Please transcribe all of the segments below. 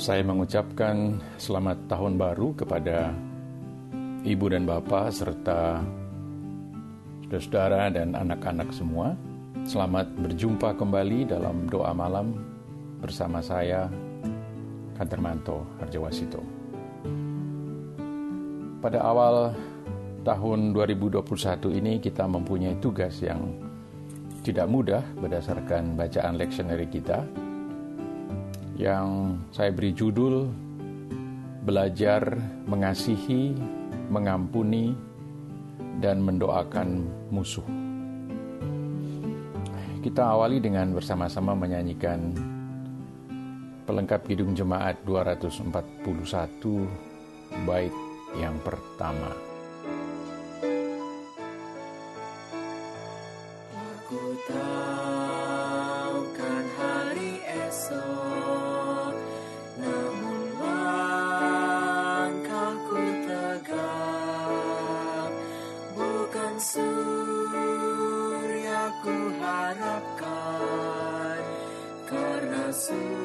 Saya mengucapkan selamat tahun baru kepada ibu dan bapak serta saudara-saudara dan anak-anak semua. Selamat berjumpa kembali dalam doa malam bersama saya, Kantermanto Harjawasito. Pada awal tahun 2021 ini kita mempunyai tugas yang tidak mudah berdasarkan bacaan leksioneri kita yang saya beri judul Belajar Mengasihi, Mengampuni, dan Mendoakan Musuh. Kita awali dengan bersama-sama menyanyikan pelengkap Kidung Jemaat 241 bait yang pertama. Surya ku harapkan Karena surya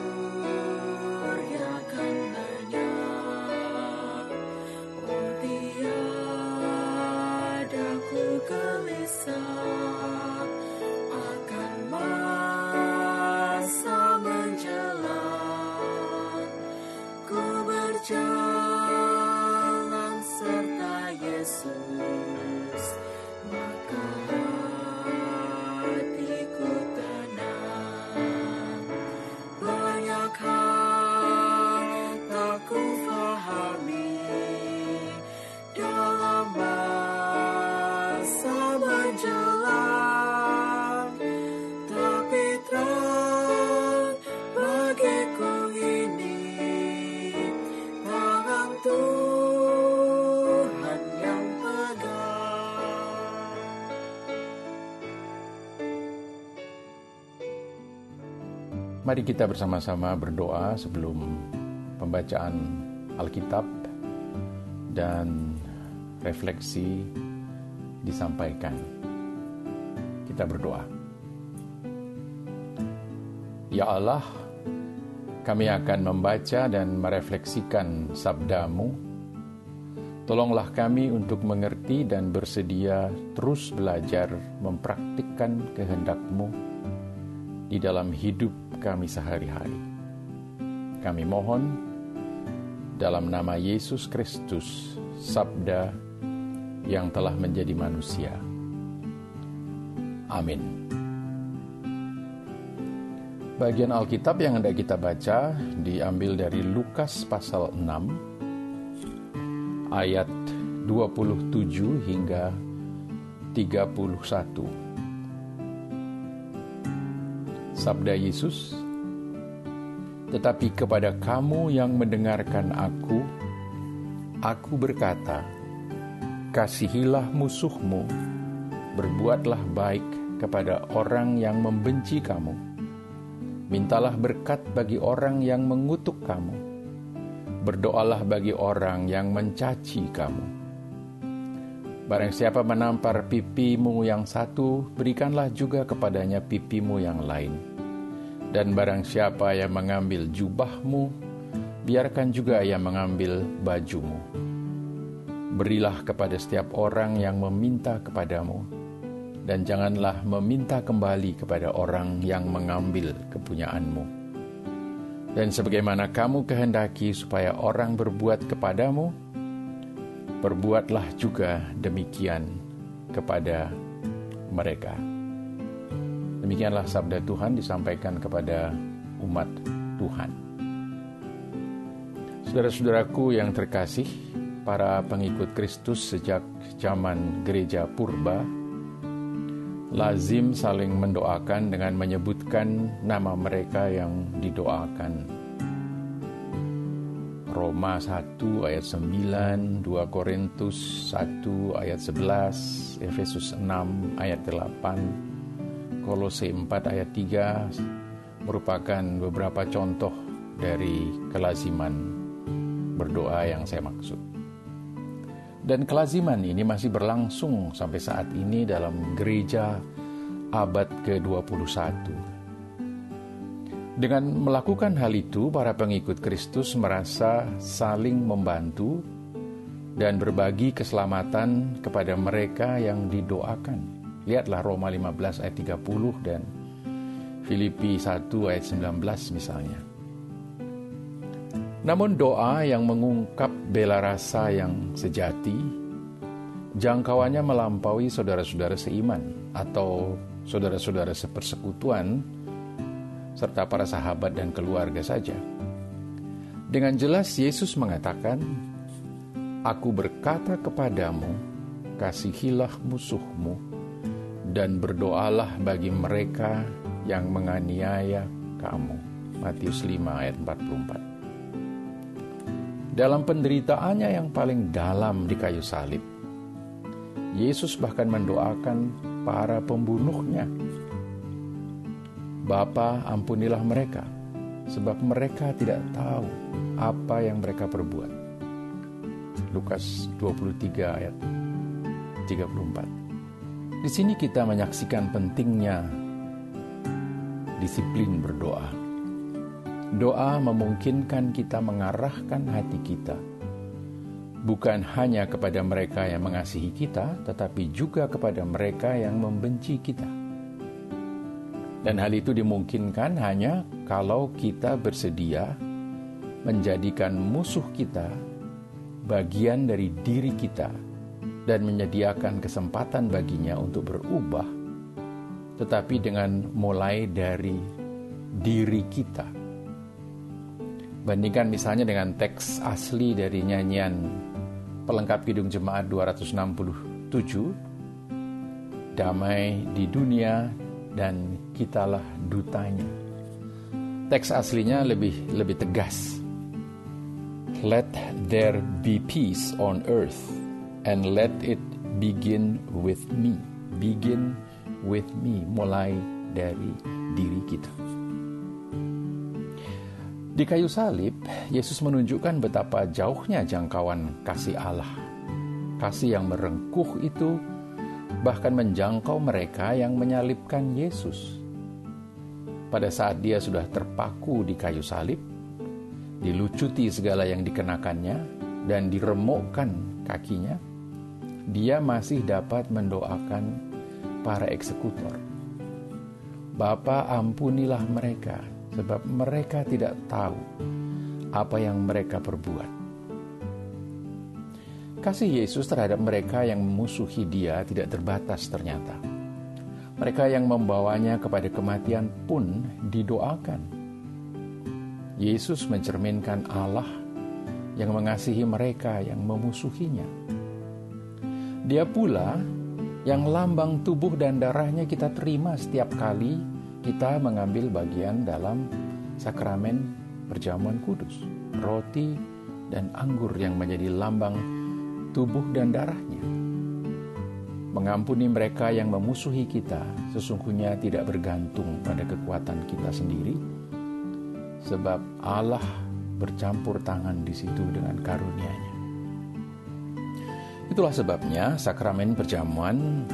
Mari kita bersama-sama berdoa sebelum pembacaan Alkitab dan refleksi disampaikan. Kita berdoa. Ya Allah, kami akan membaca dan merefleksikan sabdamu. Tolonglah kami untuk mengerti dan bersedia terus belajar mempraktikkan kehendakmu di dalam hidup kami sehari-hari. Kami mohon dalam nama Yesus Kristus, Sabda yang telah menjadi manusia. Amin. Bagian Alkitab yang hendak kita baca diambil dari Lukas pasal 6 ayat 27 hingga 31. Sabda Yesus, tetapi kepada kamu yang mendengarkan aku, aku berkata, kasihilah musuhmu, berbuatlah baik kepada orang yang membenci kamu, mintalah berkat bagi orang yang mengutuk kamu, berdoalah bagi orang yang mencaci kamu. Barang siapa menampar pipimu yang satu, berikanlah juga kepadanya pipimu yang lain. Dan barang siapa yang mengambil jubahmu, biarkan juga ia mengambil bajumu. Berilah kepada setiap orang yang meminta kepadamu, dan janganlah meminta kembali kepada orang yang mengambil kepunyaanmu. Dan sebagaimana kamu kehendaki supaya orang berbuat kepadamu, perbuatlah juga demikian kepada mereka. Demikianlah sabda Tuhan disampaikan kepada umat Tuhan. Saudara-saudaraku yang terkasih, para pengikut Kristus sejak zaman gereja purba lazim saling mendoakan dengan menyebutkan nama mereka yang didoakan. Roma 1 ayat 9, 2 Korintus 1 ayat 11, Efesus 6 ayat 8, Kolose 4 ayat 3 merupakan beberapa contoh dari kelaziman berdoa yang saya maksud. Dan kelaziman ini masih berlangsung sampai saat ini dalam gereja abad ke-21. Dengan melakukan hal itu, para pengikut Kristus merasa saling membantu dan berbagi keselamatan kepada mereka yang didoakan. Lihatlah Roma 15 ayat 30 dan Filipi 1 ayat 19 misalnya. Namun doa yang mengungkap bela rasa yang sejati, jangkauannya melampaui saudara-saudara seiman atau saudara-saudara sepersekutuan serta para sahabat dan keluarga saja. Dengan jelas Yesus mengatakan, Aku berkata kepadamu, kasihilah musuhmu, dan berdoalah bagi mereka yang menganiaya kamu. Matius 5 ayat 44 Dalam penderitaannya yang paling dalam di kayu salib, Yesus bahkan mendoakan para pembunuhnya Bapa ampunilah mereka, sebab mereka tidak tahu apa yang mereka perbuat. Lukas 23 ayat 34. Di sini kita menyaksikan pentingnya disiplin berdoa. Doa memungkinkan kita mengarahkan hati kita bukan hanya kepada mereka yang mengasihi kita, tetapi juga kepada mereka yang membenci kita. Dan hal itu dimungkinkan hanya kalau kita bersedia menjadikan musuh kita bagian dari diri kita dan menyediakan kesempatan baginya untuk berubah, tetapi dengan mulai dari diri kita. Bandingkan misalnya dengan teks asli dari nyanyian pelengkap Kidung Jemaat 267, Damai di dunia dan kitalah dutanya. Teks aslinya lebih lebih tegas. Let there be peace on earth and let it begin with me. Begin with me, mulai dari diri kita. Di kayu salib, Yesus menunjukkan betapa jauhnya jangkauan kasih Allah. Kasih yang merengkuh itu bahkan menjangkau mereka yang menyalibkan Yesus. Pada saat dia sudah terpaku di kayu salib, dilucuti segala yang dikenakannya, dan diremukkan kakinya, dia masih dapat mendoakan para eksekutor. Bapa ampunilah mereka, sebab mereka tidak tahu apa yang mereka perbuat. Kasih Yesus terhadap mereka yang memusuhi Dia tidak terbatas ternyata. Mereka yang membawanya kepada kematian pun didoakan. Yesus mencerminkan Allah yang mengasihi mereka yang memusuhinya. Dia pula yang lambang tubuh dan darahnya kita terima setiap kali kita mengambil bagian dalam sakramen perjamuan kudus, roti dan anggur yang menjadi lambang tubuh dan darahnya. Mengampuni mereka yang memusuhi kita sesungguhnya tidak bergantung pada kekuatan kita sendiri, sebab Allah bercampur tangan di situ dengan karunia-Nya. Itulah sebabnya sakramen perjamuan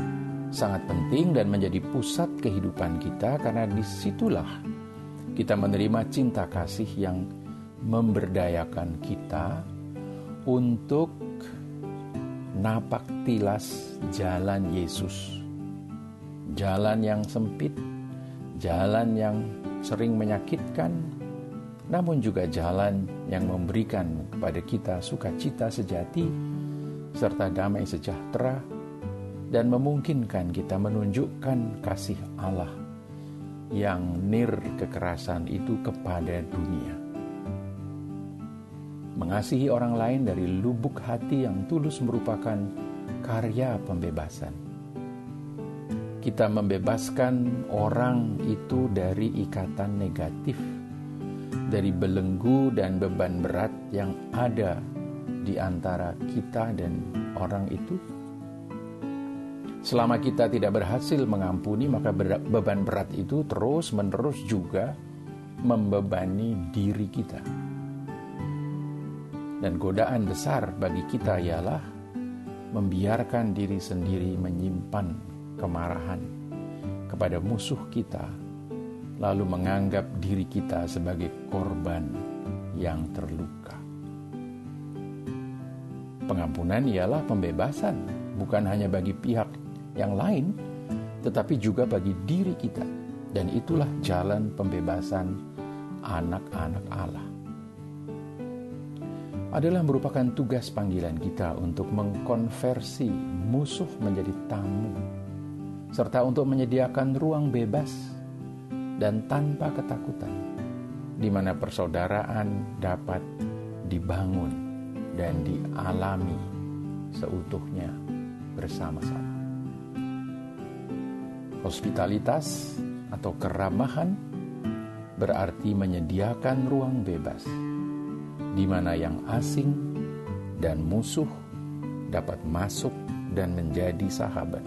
sangat penting dan menjadi pusat kehidupan kita karena di situlah kita menerima cinta kasih yang memberdayakan kita untuk napak tilas jalan Yesus. Jalan yang sempit, jalan yang sering menyakitkan, namun juga jalan yang memberikan kepada kita sukacita sejati serta damai sejahtera dan memungkinkan kita menunjukkan kasih Allah yang nir kekerasan itu kepada dunia. Mengasihi orang lain dari lubuk hati yang tulus merupakan karya pembebasan. Kita membebaskan orang itu dari ikatan negatif, dari belenggu dan beban berat yang ada di antara kita dan orang itu. Selama kita tidak berhasil mengampuni, maka beban berat itu terus-menerus juga membebani diri kita. Dan godaan besar bagi kita ialah membiarkan diri sendiri menyimpan kemarahan kepada musuh kita, lalu menganggap diri kita sebagai korban yang terluka. Pengampunan ialah pembebasan, bukan hanya bagi pihak yang lain, tetapi juga bagi diri kita, dan itulah jalan pembebasan anak-anak Allah. Adalah merupakan tugas panggilan kita untuk mengkonversi musuh menjadi tamu, serta untuk menyediakan ruang bebas dan tanpa ketakutan, di mana persaudaraan dapat dibangun dan dialami seutuhnya bersama-sama. Hospitalitas atau keramahan berarti menyediakan ruang bebas di mana yang asing dan musuh dapat masuk dan menjadi sahabat.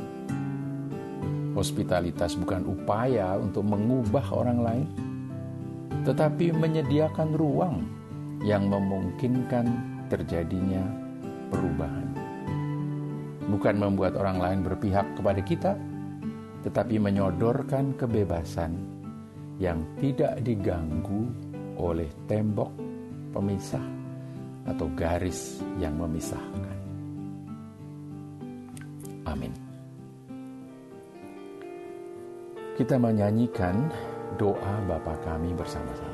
Hospitalitas bukan upaya untuk mengubah orang lain, tetapi menyediakan ruang yang memungkinkan terjadinya perubahan. Bukan membuat orang lain berpihak kepada kita, tetapi menyodorkan kebebasan yang tidak diganggu oleh tembok pemisah atau garis yang memisahkan. Amin. Kita menyanyikan doa Bapa kami bersama-sama.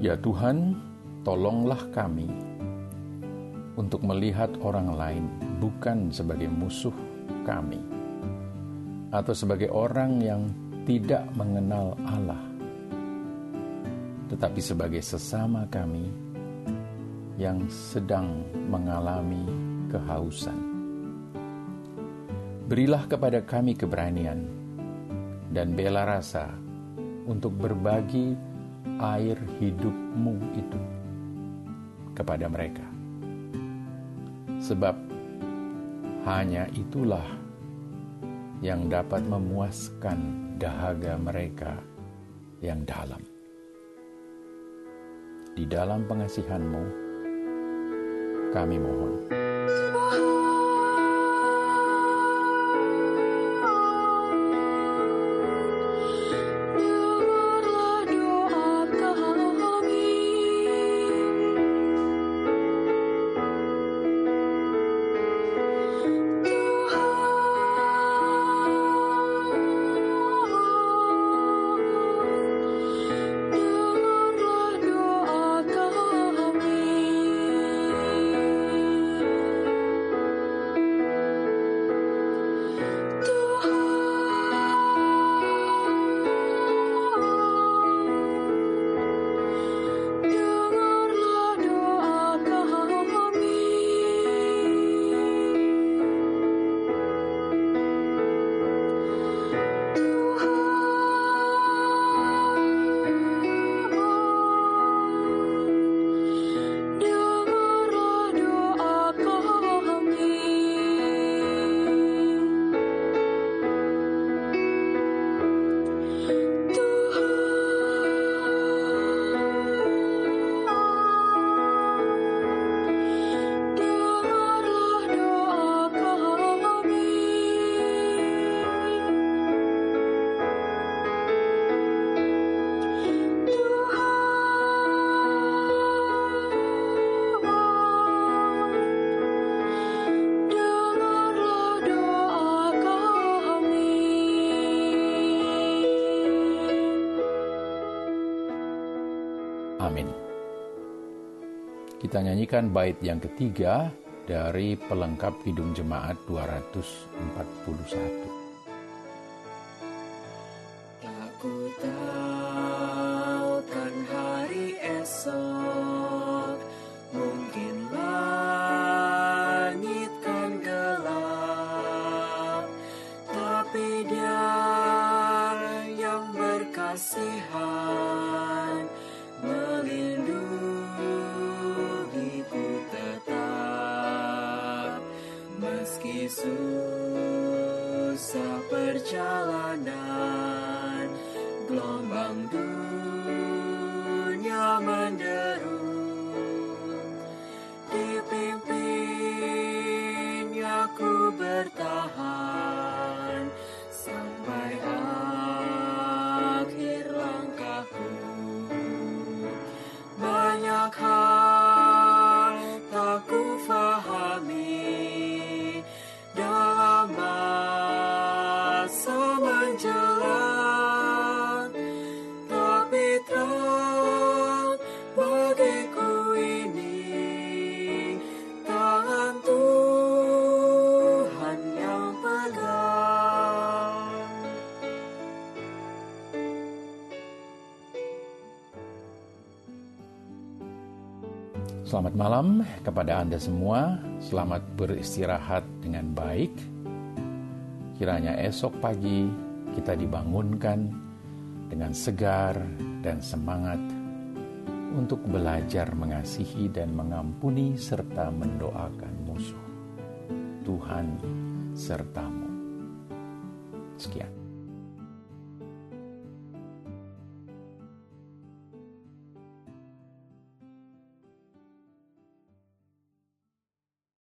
Ya Tuhan, tolonglah kami untuk melihat orang lain bukan sebagai musuh kami atau sebagai orang yang tidak mengenal Allah, tetapi sebagai sesama kami yang sedang mengalami kehausan. Berilah kepada kami keberanian dan bela rasa untuk berbagi air hidupmu itu kepada mereka. Sebab hanya itulah yang dapat memuaskan dahaga mereka yang dalam. Di dalam pengasihanmu, kami mohon. Kita nyanyikan bait yang ketiga dari pelengkap Kidung Jemaat 241. Selamat malam kepada Anda semua. Selamat beristirahat dengan baik. Kiranya esok pagi kita dibangunkan dengan segar dan semangat untuk belajar mengasihi dan mengampuni serta mendoakan musuh. Tuhan sertamu. Sekian.